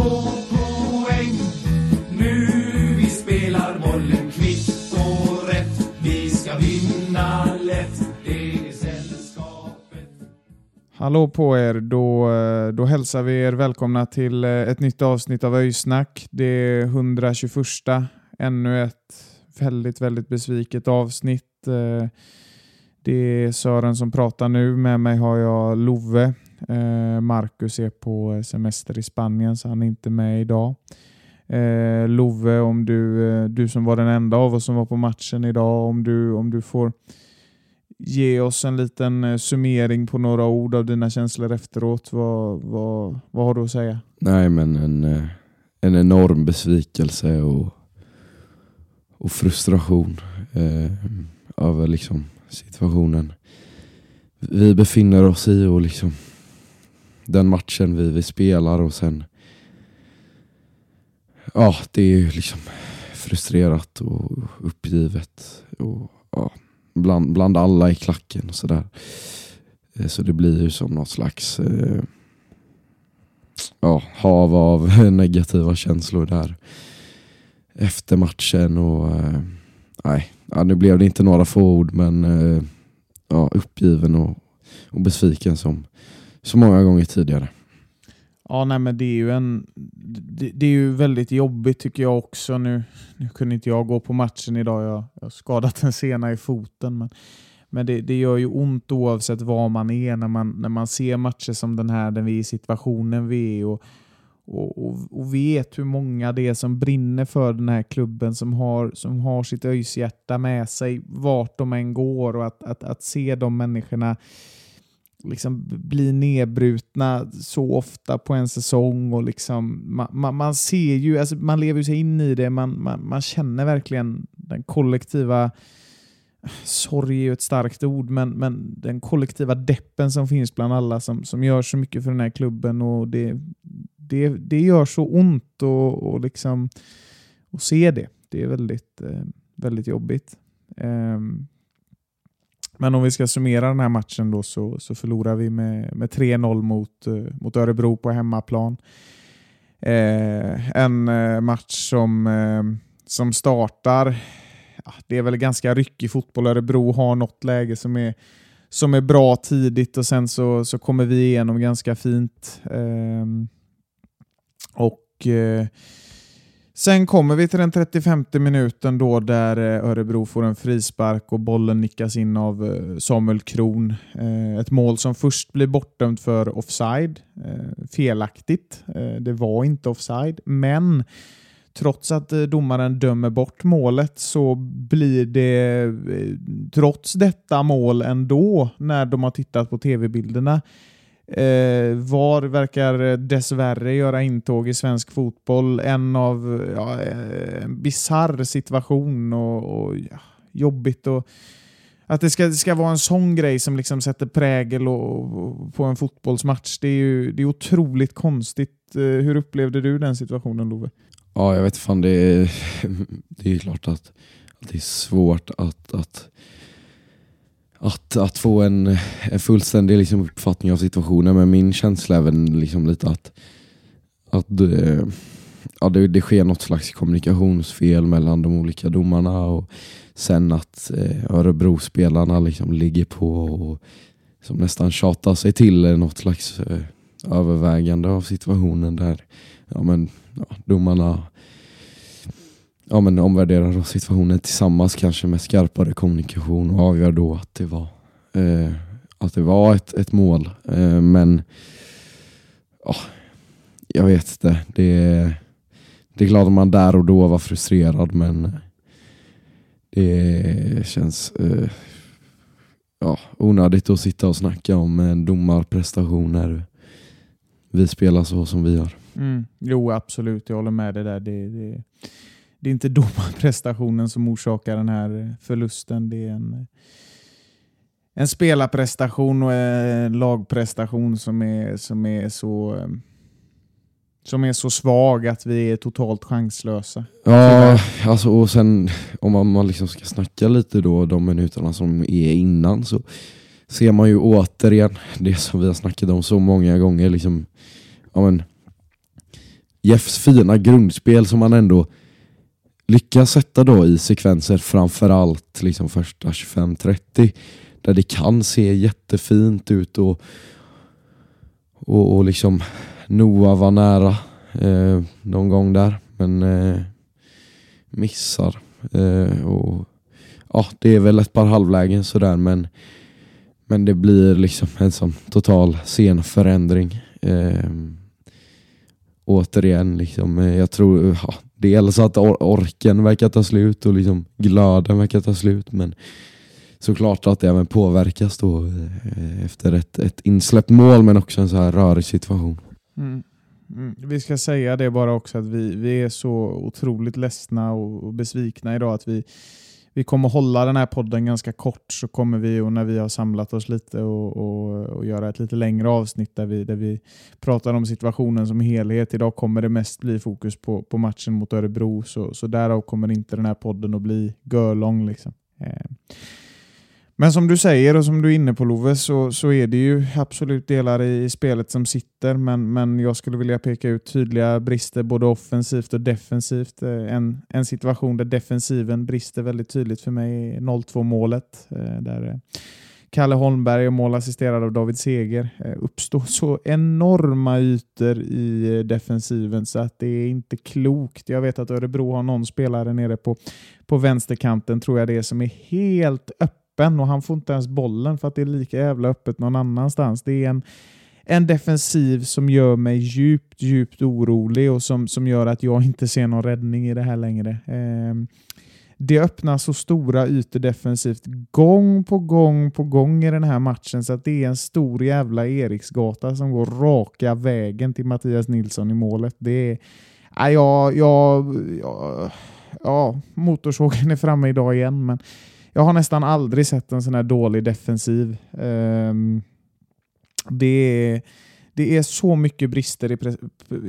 två poäng. Nu vi spelar bollen kvitt och rätt. Vi ska vinna lätt. Det är sällskapet. Hallå på er! Då, eh, då hälsar vi er välkomna till eh, ett nytt avsnitt av Öjsnack. Det är 121. Ännu ett väldigt, väldigt besviket avsnitt. Eh, det är Sören som pratar nu. Med mig har jag Love. Eh, Marcus är på semester i Spanien så han är inte med idag. Eh, Love, om du, eh, du som var den enda av oss som var på matchen idag, om du, om du får ge oss en liten eh, summering på några ord av dina känslor efteråt. Vad, vad, vad har du att säga? Nej men en, en enorm besvikelse och, och frustration eh, över liksom situationen vi befinner oss i och liksom den matchen vi, vi spelar och sen ja det är ju liksom frustrerat och uppgivet och ja, bland, bland alla i klacken och sådär. Eh, så det blir ju som något slags eh, ja, hav av negativa känslor där efter matchen och eh, nej, ja, nu blev det inte några få ord men eh, ja, uppgiven och, och besviken som så många gånger tidigare. Ja, nej, men det är ju en, det, det är ju väldigt jobbigt tycker jag också. Nu, nu kunde inte jag gå på matchen idag. Jag, jag har skadat en sena i foten. Men, men det, det gör ju ont oavsett var man är när man, när man ser matcher som den här, där vi är i situationen vi är. Och, och, och, och vet hur många det är som brinner för den här klubben, som har, som har sitt öjshjärta med sig vart de än går. Och att, att, att se de människorna liksom bli nedbrutna så ofta på en säsong. och liksom Man, man, man ser ju, alltså man lever ju sig in i det, man, man, man känner verkligen den kollektiva Sorg är ju ett starkt ord, men, men den kollektiva deppen som finns bland alla som, som gör så mycket för den här klubben. och Det, det, det gör så ont och, och liksom, att se det. Det är väldigt, eh, väldigt jobbigt. Ehm, men om vi ska summera den här matchen då så, så förlorar vi med, med 3-0 mot, eh, mot Örebro på hemmaplan. Eh, en eh, match som, eh, som startar, ja, det är väl ganska ryckig fotboll. Örebro har något läge som är, som är bra tidigt och sen så, så kommer vi igenom ganska fint. Eh, och eh, Sen kommer vi till den 35 minuten då där eh, Örebro får en frispark och bollen nickas in av eh, Samuel Kron. Eh, ett mål som först blir bortdömt för offside. Felaktigt. Det var inte offside, men trots att domaren dömer bort målet så blir det trots detta mål ändå när de har tittat på tv-bilderna Eh, VAR verkar dessvärre göra intåg i svensk fotboll. En av ja, eh, en bisarr situation och, och ja, jobbigt. Och, att det ska, det ska vara en sån grej som liksom sätter prägel och, och, på en fotbollsmatch, det är ju det är otroligt konstigt. Eh, hur upplevde du den situationen Love? Ja, jag vet fan, det är, det är klart att, att det är svårt att, att, att, att få en, en fullständig liksom uppfattning av situationen, men min känsla är väl liksom lite att, att det, ja, det, det sker något slags kommunikationsfel mellan de olika domarna och sen att eh, Örebro-spelarna liksom ligger på och som nästan tjatar sig till något slags eh, övervägande av situationen där ja, men, ja, domarna ja, men omvärderar då situationen tillsammans kanske med skarpare kommunikation och avgör då att det var, eh, att det var ett, ett mål. Eh, men ja, jag vet inte. Det, det är klart att man där och då var frustrerad men det känns eh, ja, onödigt att sitta och snacka om eh, domarprestationer. vi spelar så som vi gör. Mm. Jo, absolut. Jag håller med dig där. Det, det, det är inte domarprestationen som orsakar den här förlusten. Det är en, en spelarprestation och en lagprestation som är, som är så eh, som är så svag att vi är totalt chanslösa. Ja, alltså, och sen om man, man liksom ska snacka lite då de minuterna som är innan så ser man ju återigen det som vi har snackat om så många gånger. Liksom, ja, men, Jeffs fina grundspel som han ändå lyckas sätta då i sekvenser framförallt liksom första 25-30 där det kan se jättefint ut och, och, och liksom Noah var nära eh, någon gång där men eh, missar. Eh, och, ja, det är väl ett par halvlägen sådär men, men det blir liksom en sån total scenförändring. Eh, återigen, liksom, eh, jag tror ja, dels att or orken verkar ta slut och liksom glöden verkar ta slut men såklart att det även påverkas då eh, efter ett, ett insläppt mål men också en så här rörig situation. Mm. Mm. Vi ska säga det bara också att vi, vi är så otroligt ledsna och, och besvikna idag att vi, vi kommer hålla den här podden ganska kort så kommer vi och när vi har samlat oss lite och, och, och, göra ett lite längre avsnitt där vi, där vi pratar om situationen som helhet. Idag kommer det mest bli fokus på, på matchen mot Örebro så, så därav kommer inte den här podden att bli görlång. Liksom. Eh. Men som du säger och som du är inne på Love så, så är det ju absolut delar i spelet som sitter men, men jag skulle vilja peka ut tydliga brister både offensivt och defensivt. Eh, en, en situation där defensiven brister väldigt tydligt för mig är 0-2 målet. Eh, där eh, Kalle Holmberg och mål assisterad av David Seger uppstår så enorma ytor i defensiven så att det är inte klokt. Jag vet att Örebro har någon spelare nere på, på vänsterkanten tror jag det är som är helt öppen öppen och han får inte ens bollen för att det är lika jävla öppet någon annanstans. Det är en, en defensiv som gör mig djupt, djupt orolig och som, som gör att jag inte ser någon räddning i det här längre. Eh, det öppnar så stora ytor defensivt gång på gång på gång i den här matchen så att det är en stor jävla Eriksgata som går raka vägen till Mattias Nilsson i målet. Det är... Ja, ja, ja, ja, motorsågen är framme idag igen, men jag har nästan aldrig sett en sån här dålig defensiv. Um, det är det är så mycket brister i,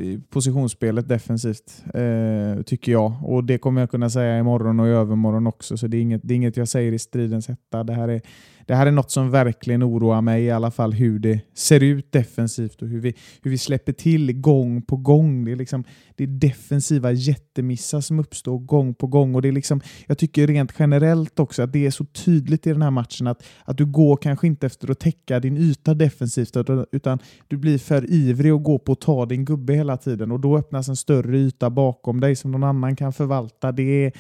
i positionsspelet defensivt, uh, tycker jag. Och Det kommer jag kunna säga imorgon och i övermorgon också, så det är inget, det är inget jag säger i stridens hetta. Det här, är, det här är något som verkligen oroar mig, i alla fall hur det ser ut defensivt och hur vi, hur vi släpper till gång på gång. Det är, liksom, det är defensiva jättemissar som uppstår gång på gång. Och det är liksom, Jag tycker rent generellt också att det är så tydligt i den här matchen att, att du går kanske inte efter att täcka din yta defensivt, utan du blir för ivrig och gå på att ta din gubbe hela tiden och då öppnas en större yta bakom dig som någon annan kan förvalta. Det är,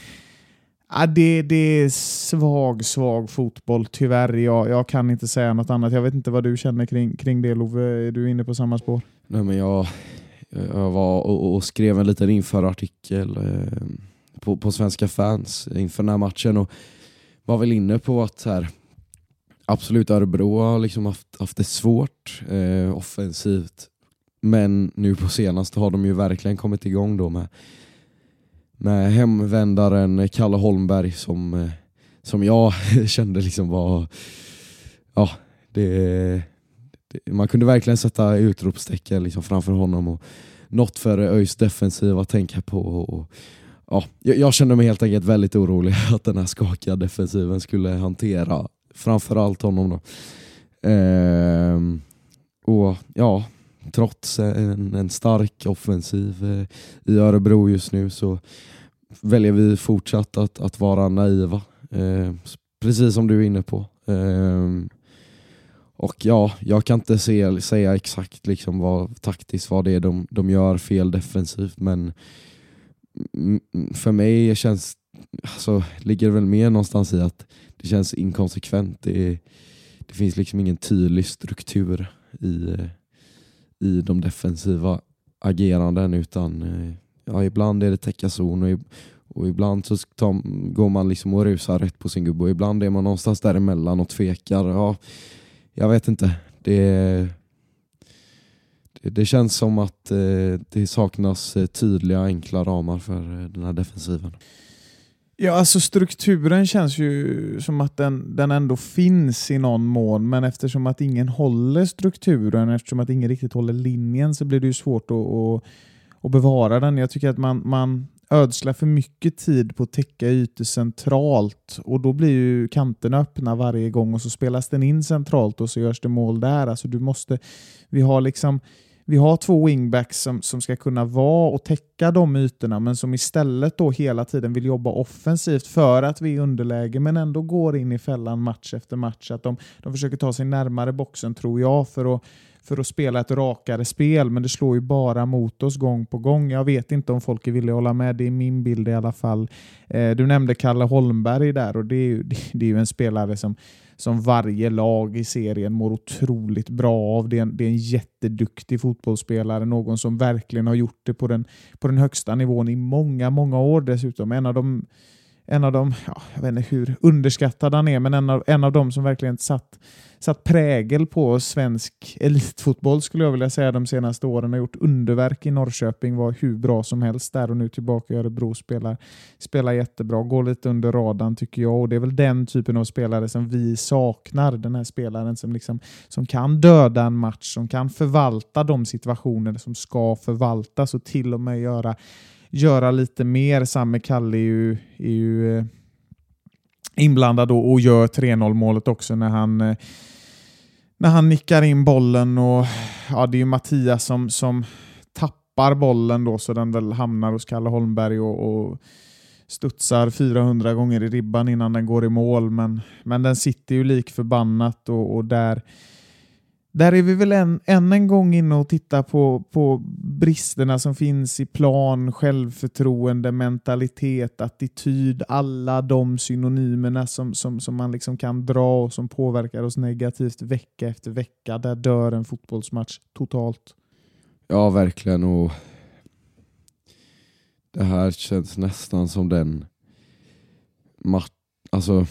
ja, det, det är svag, svag fotboll tyvärr. Jag, jag kan inte säga något annat. Jag vet inte vad du känner kring, kring det Love. Är du inne på samma spår? Nej, men jag, jag var och, och skrev en liten införartikel eh, på, på Svenska fans inför den här matchen och var väl inne på att här, Absolut, Örebro har liksom haft, haft det svårt eh, offensivt. Men nu på senaste har de ju verkligen kommit igång då med, med hemvändaren Kalle Holmberg som, eh, som jag kände liksom var... Ja, det, det, man kunde verkligen sätta utropstecken liksom framför honom och något för ÖIS defensiv att tänka på. Och, ja, jag, jag kände mig helt enkelt väldigt orolig att den här skakiga defensiven skulle hantera framförallt honom då. Ehm, och ja, trots en, en stark offensiv eh, i Örebro just nu så väljer vi fortsatt att, att vara naiva. Eh, precis som du är inne på. Eh, och ja, jag kan inte se, säga exakt liksom vad, taktiskt vad det är de, de gör fel defensivt men för mig känns alltså, ligger det väl mer någonstans i att det känns inkonsekvent. Det, det finns liksom ingen tydlig struktur i, eh, i de defensiva ageranden utan eh, ja, ibland är det täcka zon och, och ibland så tar, går man liksom och rusar rätt på sin gubbe och ibland är man någonstans däremellan och tvekar. Ja, jag vet inte. Det, det, det känns som att eh, det saknas eh, tydliga enkla ramar för eh, den här defensiven. Ja, alltså strukturen känns ju som att den, den ändå finns i någon mån, men eftersom att ingen håller strukturen, eftersom att ingen riktigt håller linjen, så blir det ju svårt att, att, att bevara den. Jag tycker att man, man ödslar för mycket tid på att täcka ytor centralt och då blir ju kanterna öppna varje gång och så spelas den in centralt och så görs det mål där. Alltså du måste, vi har liksom vi har två wingbacks som, som ska kunna vara och täcka de ytorna men som istället då hela tiden vill jobba offensivt för att vi är i underläge men ändå går in i fällan match efter match. Att de, de försöker ta sig närmare boxen tror jag för att för att spela ett rakare spel, men det slår ju bara mot oss gång på gång. Jag vet inte om folk är villiga att hålla med, det är min bild i alla fall. Eh, du nämnde Kalle Holmberg där och det är ju, det är ju en spelare som, som varje lag i serien mår otroligt bra av. Det är, en, det är en jätteduktig fotbollsspelare, någon som verkligen har gjort det på den, på den högsta nivån i många, många år dessutom. En av de en av de, ja, jag vet inte hur underskattad han är, men en av, en av de som verkligen satt, satt prägel på svensk elitfotboll skulle jag vilja säga de senaste åren. Har gjort underverk i Norrköping, var hur bra som helst där och nu tillbaka i Örebro. Spelar, spelar jättebra, går lite under radarn tycker jag och det är väl den typen av spelare som vi saknar. Den här spelaren som, liksom, som kan döda en match, som kan förvalta de situationer som ska förvaltas och till och med göra göra lite mer. Samme Kalle är ju, är ju eh, inblandad och, och gör 3-0 målet också när han eh, när han nickar in bollen och ja, det är Mattias som, som tappar bollen då så den väl hamnar hos Kalle Holmberg och, och studsar 400 gånger i ribban innan den går i mål. Men, men den sitter ju lik förbannat och, och där där är vi väl än, än en gång inne och tittar på, på bristerna som finns i plan, självförtroende, mentalitet, attityd, alla de synonymerna som, som, som man liksom kan dra och som påverkar oss negativt vecka efter vecka. Där dör en fotbollsmatch totalt. Ja, verkligen. Och Det här känns nästan som den match... Alltså,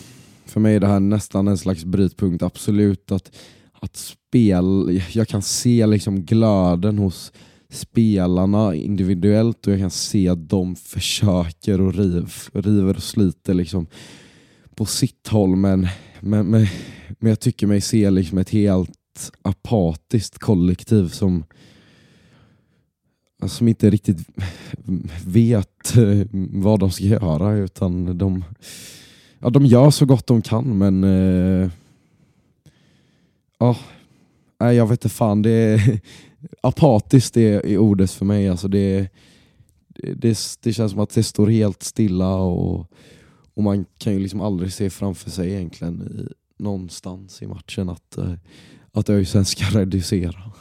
för mig är det här nästan en slags brytpunkt. Absolut att att spel, jag kan se liksom glöden hos spelarna individuellt och jag kan se att de försöker och riv, river och sliter liksom på sitt håll men, men, men, men jag tycker mig se liksom ett helt apatiskt kollektiv som som inte riktigt vet eh, vad de ska göra utan de, ja, de gör så gott de kan men eh, Ja, nej jag vet inte fan. Det är, apatiskt är, är ordet för mig. Alltså det, det, det känns som att det står helt stilla och, och man kan ju liksom aldrig se framför sig egentligen i, någonstans i matchen att, eh, att ÖIS ska reducera.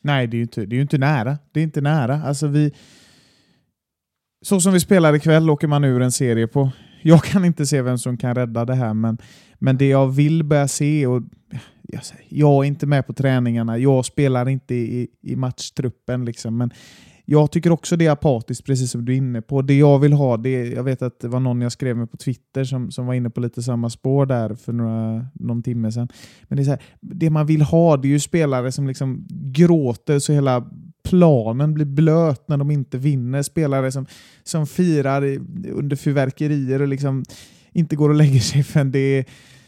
Nej, det är ju inte, det är inte nära. Det är inte nära. Alltså vi, så som vi spelar ikväll åker man ur en serie på. Jag kan inte se vem som kan rädda det här, men, men det jag vill börja se, och jag, jag är inte med på träningarna, jag spelar inte i, i matchtruppen. Liksom, men jag tycker också det är apatiskt, precis som du är inne på. Det jag vill ha, det jag vet att det var någon jag skrev med på Twitter som, som var inne på lite samma spår där för några, någon timme sedan. Men det, är så här, det man vill ha det är ju spelare som liksom gråter så hela planen blir blöt när de inte vinner. Spelare som, som firar under fyrverkerier och liksom inte går och lägger sig förrän det är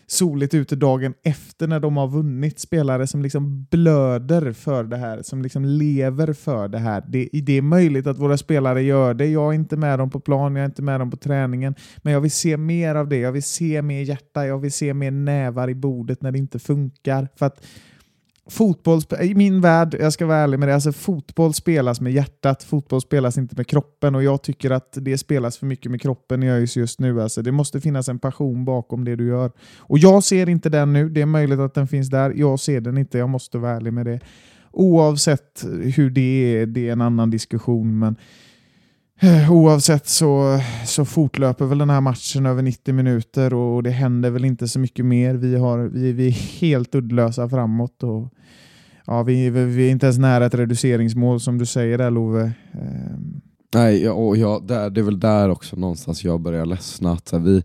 soligt ute dagen efter när de har vunnit. Spelare som liksom blöder för det här, som liksom lever för det här. Det, det är möjligt att våra spelare gör det. Jag är inte med dem på plan, jag är inte med dem på träningen. Men jag vill se mer av det. Jag vill se mer hjärta, jag vill se mer nävar i bordet när det inte funkar. För att fotboll, i min värld, jag ska vara ärlig med det, alltså fotboll spelas med hjärtat, fotboll spelas inte med kroppen och jag tycker att det spelas för mycket med kroppen i ÖIS just nu. Alltså, det måste finnas en passion bakom det du gör. Och jag ser inte den nu, det är möjligt att den finns där, jag ser den inte, jag måste vara ärlig med det. Oavsett hur det är, det är en annan diskussion, men Eh, oavsett så, så fortlöper väl den här matchen över 90 minuter och det händer väl inte så mycket mer. Vi, har, vi, vi är helt uddlösa framåt. Och, ja, vi, vi är inte ens nära ett reduceringsmål som du säger där Love. Ehm. Nej, och jag, där, det är väl där också någonstans jag börjar ledsna. Att så här, vi,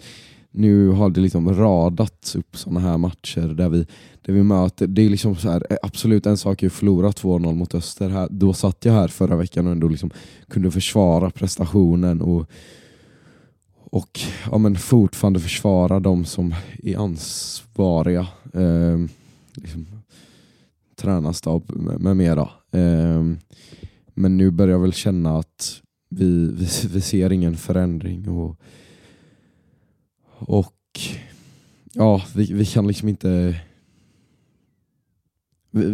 nu har det liksom radats upp sådana här matcher där vi, där vi möter, det är liksom så här, eh, absolut en sak är att förlora 2-0 mot Öster. Här, då satt jag här förra veckan och ändå liksom kunde försvara prestationen och, och ja, men fortfarande försvara de som är ansvariga. Eh, liksom, tränarstab med, med mera. Eh, men nu börjar jag väl känna att vi, vi, vi ser ingen förändring. och och ja, vi, vi kan liksom inte...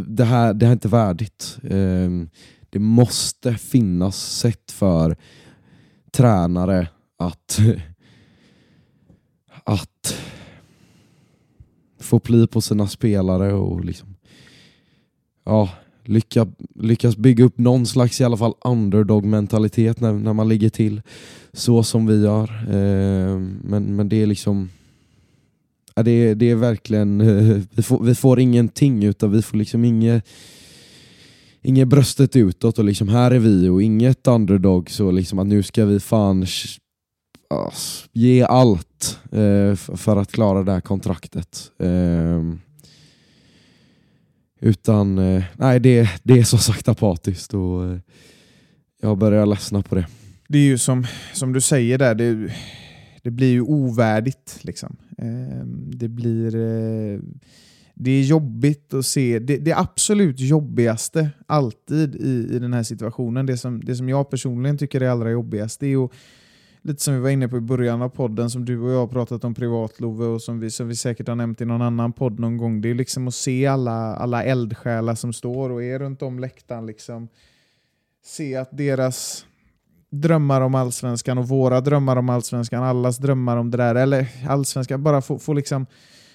Det här, det här är inte värdigt. Ehm, det måste finnas sätt för tränare att, att få pli på sina spelare och liksom, ja, lycka, lyckas bygga upp någon slags i alla fall underdog-mentalitet när, när man ligger till så som vi gör. Eh, men, men det är liksom ja, det, är, det är verkligen, eh, vi, får, vi får ingenting utan vi får liksom inget Inget bröstet utåt och liksom här är vi och inget underdog så liksom att nu ska vi fan ge allt eh, för att klara det här kontraktet. Eh, utan eh, nej, det, det är så sagt apatiskt och eh, jag börjar ledsna på det. Det är ju som, som du säger där, det, det blir ju ovärdigt. Liksom. Ehm, det blir... Eh, det är jobbigt att se. Det, det absolut jobbigaste alltid i, i den här situationen, det som, det som jag personligen tycker är allra jobbigast, det är att lite som vi var inne på i början av podden, som du och jag har pratat om privat Love och som vi, som vi säkert har nämnt i någon annan podd någon gång. Det är liksom att se alla, alla eldsjälar som står och är runt om läktaren. Liksom. Se att deras drömmar om allsvenskan och våra drömmar om allsvenskan, allas drömmar om det där, eller allsvenskan, bara få, få liksom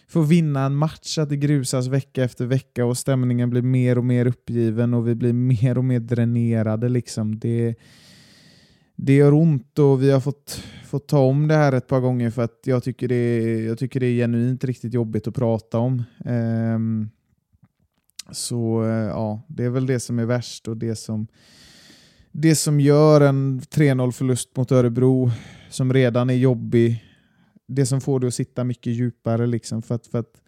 få vinna en match, att det grusas vecka efter vecka och stämningen blir mer och mer uppgiven och vi blir mer och mer dränerade. Liksom. Det, det gör ont och vi har fått, fått ta om det här ett par gånger för att jag tycker det är, jag tycker det är genuint riktigt jobbigt att prata om. Um, så uh, ja, det är väl det som är värst och det som, det som gör en 3-0 förlust mot Örebro som redan är jobbig, det som får det att sitta mycket djupare. Liksom för att, för att,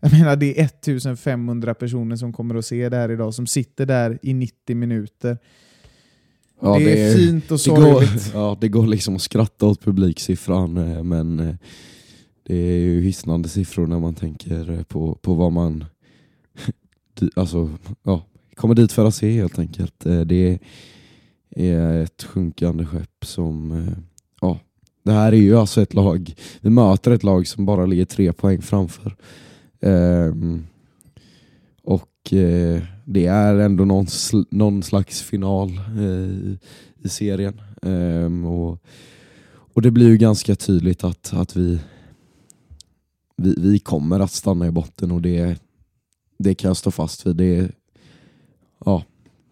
jag menar, det är 1500 personer som kommer att se det här idag, som sitter där i 90 minuter. Ja, det, det, är fint och sorgligt. ja, det går liksom att skratta åt publiksiffran, eh, men eh, det är ju hisnande siffror när man tänker eh, på, på vad man alltså, ja, kommer dit för att se helt enkelt. Det är ett sjunkande skepp som... Ja, det här är ju alltså ett lag, vi möter ett lag som bara ligger tre poäng framför. Eh, det är ändå någon, sl någon slags final eh, i serien. Um, och, och det blir ju ganska tydligt att, att vi, vi, vi kommer att stanna i botten och det, det kan jag stå fast vid. Det, ja,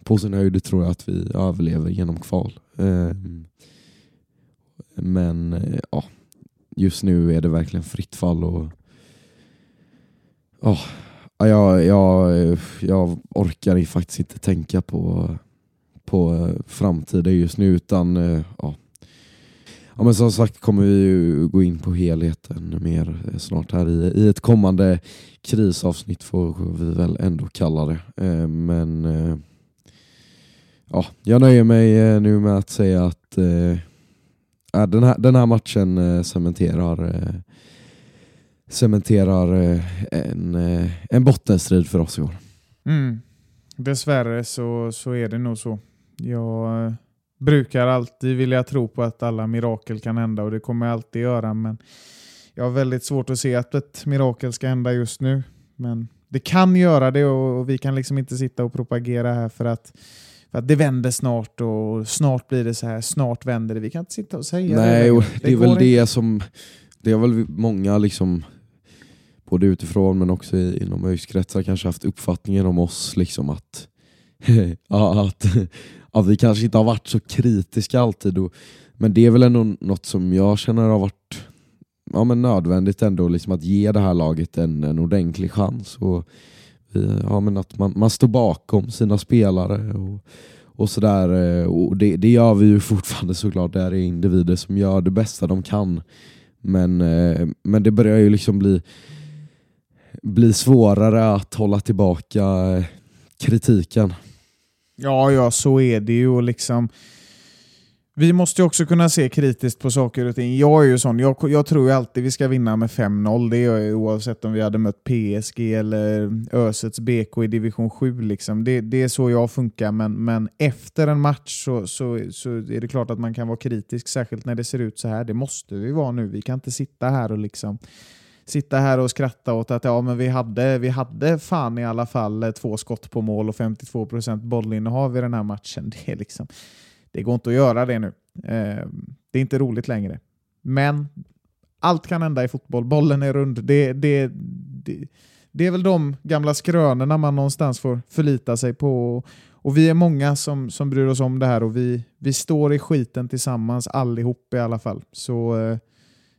på sin höjd tror jag att vi överlever genom kval. Um, men ja, just nu är det verkligen fritt fall och oh, jag, jag, jag orkar faktiskt inte tänka på, på eh, framtiden just nu utan eh, ja. Ja, men som sagt kommer vi gå in på helheten mer eh, snart här i, i ett kommande krisavsnitt får vi väl ändå kalla det. Men ja, jag nöjer mig nu med att säga att den, här, den här matchen cementerar cementerar eh, en, eh, en bottenstrid för oss i år. Mm. Dessvärre så, så är det nog så. Jag eh, brukar alltid vilja tro på att alla mirakel kan hända och det kommer jag alltid göra men jag har väldigt svårt att se att ett mirakel ska hända just nu. Men det kan göra det och vi kan liksom inte sitta och propagera här för att, för att det vänder snart och snart blir det så här, snart vänder det. Vi kan inte sitta och säga Nej, det. Nej, det, det är väl det som det har väl många liksom både utifrån men också inom ÖIS-kretsar kanske haft uppfattningen om oss liksom att, att, att vi kanske inte har varit så kritiska alltid. Och, men det är väl ändå något som jag känner har varit ja, men nödvändigt ändå liksom att ge det här laget en, en ordentlig chans. Och, eh, ja, men att man, man står bakom sina spelare och, och sådär. Eh, och det, det gör vi ju fortfarande såklart. Det är individer som gör det bästa de kan. Men, eh, men det börjar ju liksom bli, bli svårare att hålla tillbaka eh, kritiken. Ja, ja, så är det ju. och Liksom, vi måste ju också kunna se kritiskt på saker och ting. Jag är ju sån, jag, jag tror ju alltid vi ska vinna med 5-0. Det är jag oavsett om vi hade mött PSG eller Ösets BK i division 7. Liksom. Det, det är så jag funkar, men, men efter en match så, så, så är det klart att man kan vara kritisk, särskilt när det ser ut så här. Det måste vi vara nu. Vi kan inte sitta här och liksom sitta här och skratta åt att ja, men vi, hade, vi hade fan i alla fall eh, två skott på mål och 52% bollinnehav i den här matchen. Det, är liksom, det går inte att göra det nu. Eh, det är inte roligt längre. Men allt kan hända i fotboll. Bollen är rund. Det, det, det, det är väl de gamla skrönorna man någonstans får förlita sig på. Och vi är många som, som bryr oss om det här och vi, vi står i skiten tillsammans allihop i alla fall. Så eh,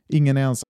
ingen är ensam.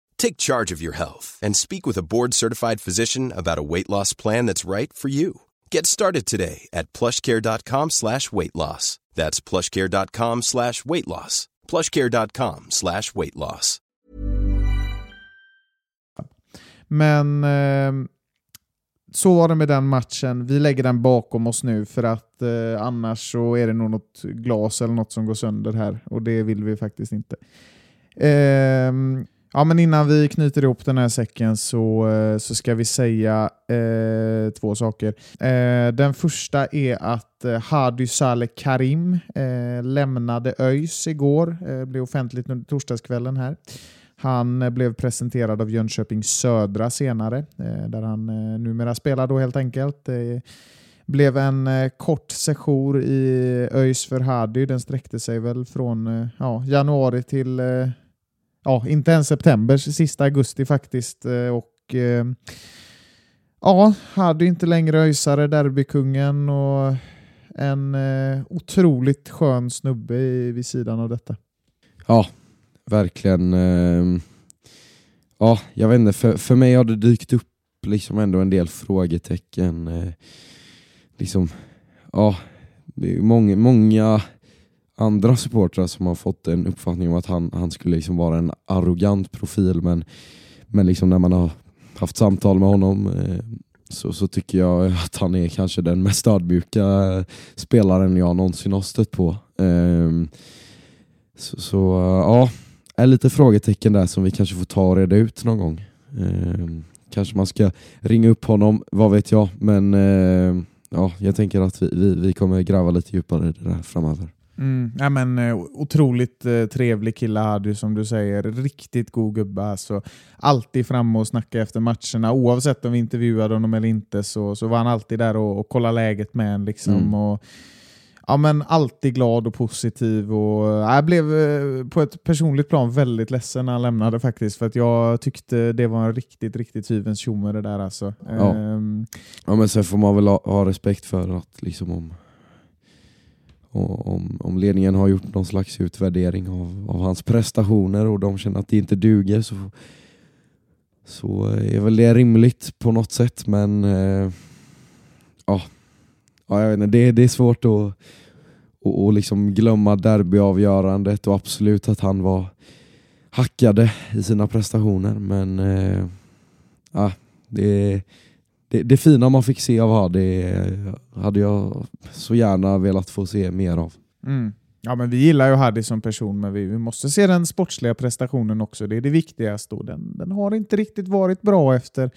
Take charge of your health and speak with a board-certified physician about a weight loss plan that's right for you. Get started today at plushcare.com slash weight loss. That's plushcare.com slash weight loss. plushcare.com slash weight loss. Men eh, så var det med den matchen. Vi lägger den bakom oss nu för att eh, annars så är det nog något glas eller något som går sönder här och det vill vi faktiskt inte. Eh, ja, men innan vi knyter ihop den här säcken så, eh, så ska vi säga eh, två saker. Eh, den första är att eh, Hadi Saleh Karim eh, lämnade ÖIS igår. Eh, blev offentligt under torsdagskvällen här. Han eh, blev presenterad av Jönköping Södra senare, eh, där han eh, numera spelar då helt enkelt. Det blev en eh, kort session i ÖIS för Hadi. Den sträckte sig väl från eh, ja, januari till, eh, ja, inte ens september, sista augusti faktiskt. Eh, och eh, ja, hade inte längre ÖISare, derbykungen och en eh, otroligt skön snubbe i, vid sidan av detta. Ja, verkligen. eh, Ja, jag vet inte, för, för mig har det dykt upp liksom ändå en del frågetecken. Eh, liksom, ja, det är många, många andra supportrar som har fått en uppfattning om att han, han skulle liksom vara en arrogant profil men, men liksom när man har haft samtal med honom eh, så, så tycker jag att han är kanske den mest ödmjuka eh, spelaren jag någonsin har stött på. Ehm, så, så eh, ja, är lite frågetecken där som vi kanske får ta och reda ut någon gång. Ehm, kanske man ska ringa upp honom, vad vet jag. Men eh, ja, jag tänker att vi, vi, vi kommer gräva lite djupare i det där framöver. Mm. Ja, men, eh, otroligt eh, trevlig kille hade som du säger. Riktigt god gubbe. Alltså, alltid framme och snacka efter matcherna. Oavsett om vi intervjuade honom eller inte så, så var han alltid där och, och kollade läget med en. Liksom, Mm. och, ja, men alltid glad och positiv. Och, ja, jag blev eh, på ett personligt plan väldigt ledsen när han lämnade faktiskt. För att jag tyckte det var en riktigt, riktigt hyvens tjomme det där. Alltså. Ja. Ehm, Ja, men sen får man väl ha, ha respekt för att liksom om, och om, om ledningen har gjort någon slags utvärdering av, av hans prestationer och de känner att det inte duger så, så är väl det rimligt på något sätt. Men eh, ja, ja, jag vet inte, det, det är svårt att och, och liksom glömma derbyavgörandet och absolut att han var hackade i sina prestationer. Men eh, ja, det, det, det fina man fick se av Hardy eh, hade jag så gärna velat få se mer av. Mm. Ja, men vi gillar ju Hardy som person, men vi, vi måste se den sportsliga prestationen också. Det är det viktigaste. Den, den har inte riktigt varit bra efter,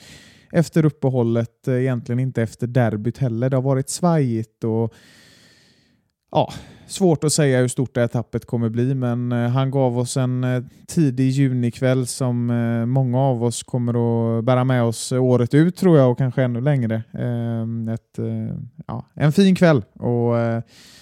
efter uppehållet. Eh, egentligen inte efter derbyt heller. Det har varit svajigt och ja, svårt att säga hur stort det här tappet kommer bli, men eh, han gav oss en eh, tidig junikväll som eh, många av oss kommer att bära med oss året ut tror jag och kanske ännu längre. Ehm, ett, ja, en fin kväll och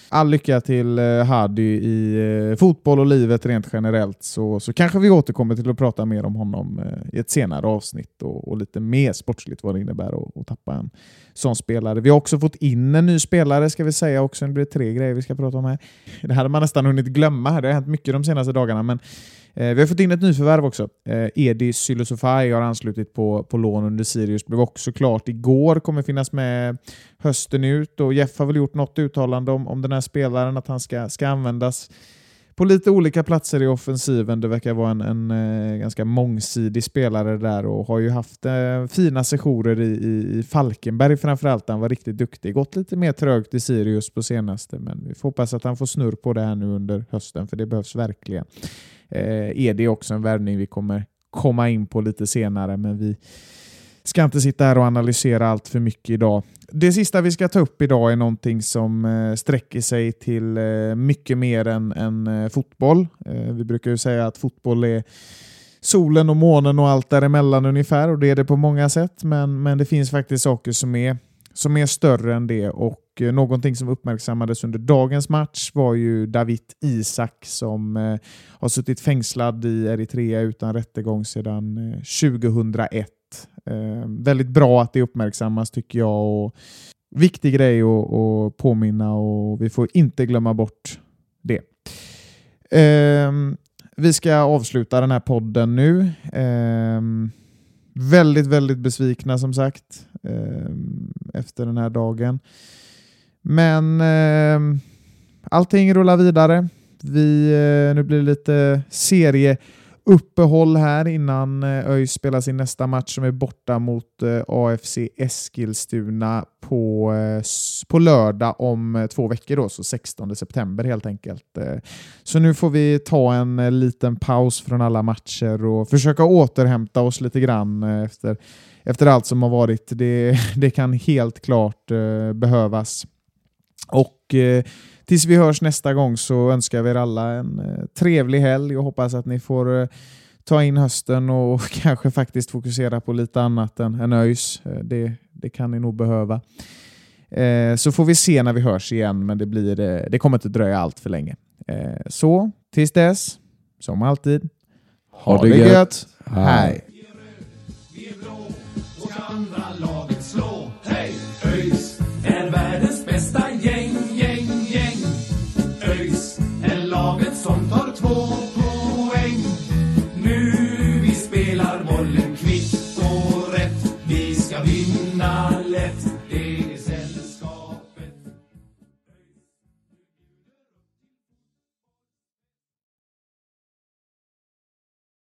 all lycka till Hadi i fotboll och livet rent generellt så, så kanske vi återkommer till att prata mer om honom i ett senare avsnitt och, och lite mer sportsligt vad det innebär att, att tappa en sån spelare. Vi har också fått in en ny spelare ska vi säga också. Det blir tre grejer vi ska prata om här. Eh, det hade man nästan hunnit glömma. Det har hänt mycket de senaste dagarna. Men eh, vi har fått in ett nyförvärv också. Eh, Edi Sylosofai har anslutit på, på lån under Sirius. Blev också klart igår. Kommer finnas med hösten ut. Och Jeff har väl gjort något uttalande om, om den här spelaren, att han ska, ska användas på lite olika platser i offensiven. Det verkar vara en, en eh, ganska mångsidig spelare där och har ju haft eh, fina sessioner i, i, i Falkenberg framförallt. Han var riktigt duktig. Gått lite mer trögt i Sirius på senaste, men vi får hoppas att han får snurr på det här nu under hösten, för det behövs verkligen. Eh, är det också en värvning vi kommer komma in på lite senare, men vi ska inte sitta här och analysera allt för mycket idag. Det sista vi ska ta upp idag är någonting som eh, sträcker sig till eh, mycket mer än, än eh, fotboll. Vi brukar ju säga att fotboll är solen och månen och allt däremellan ungefär och det är det på många sätt men, men det finns faktiskt saker som är, som är större än det och någonting som uppmärksammades under dagens match var ju David Isak som har suttit fängslad i Eritrea utan rättegång sedan 2001 Eh, väldigt bra att det uppmärksammas tycker jag. Och viktig grej att, att påminna och vi får inte glömma bort det. Eh, vi ska avsluta den här podden nu. Eh, väldigt, väldigt besvikna som sagt eh, efter den här dagen. Men eh, allting rullar vidare. Vi, eh, nu blir det lite serie uppehåll här innan eh, ÖIS spelar sin nästa match som är borta mot eh, AFC Eskilstuna på, eh, på lördag om två veckor, då, så 16 september helt enkelt. Så nu får vi ta en liten paus från alla matcher och försöka återhämta oss lite grann efter, efter allt som har varit. Det, det kan helt klart behövas. Och Tills vi hörs nästa gång så önskar vi er alla en eh, trevlig helg och hoppas att ni får eh, ta in hösten och kanske faktiskt fokusera på lite annat än, än ÖIS. Eh, det, det kan ni nog behöva. Så får vi se när vi hörs igen, men det, blir, det kommer inte dröja allt för länge. Så tills dess, som alltid, ha, ha det gött. gött. Hej! Vinna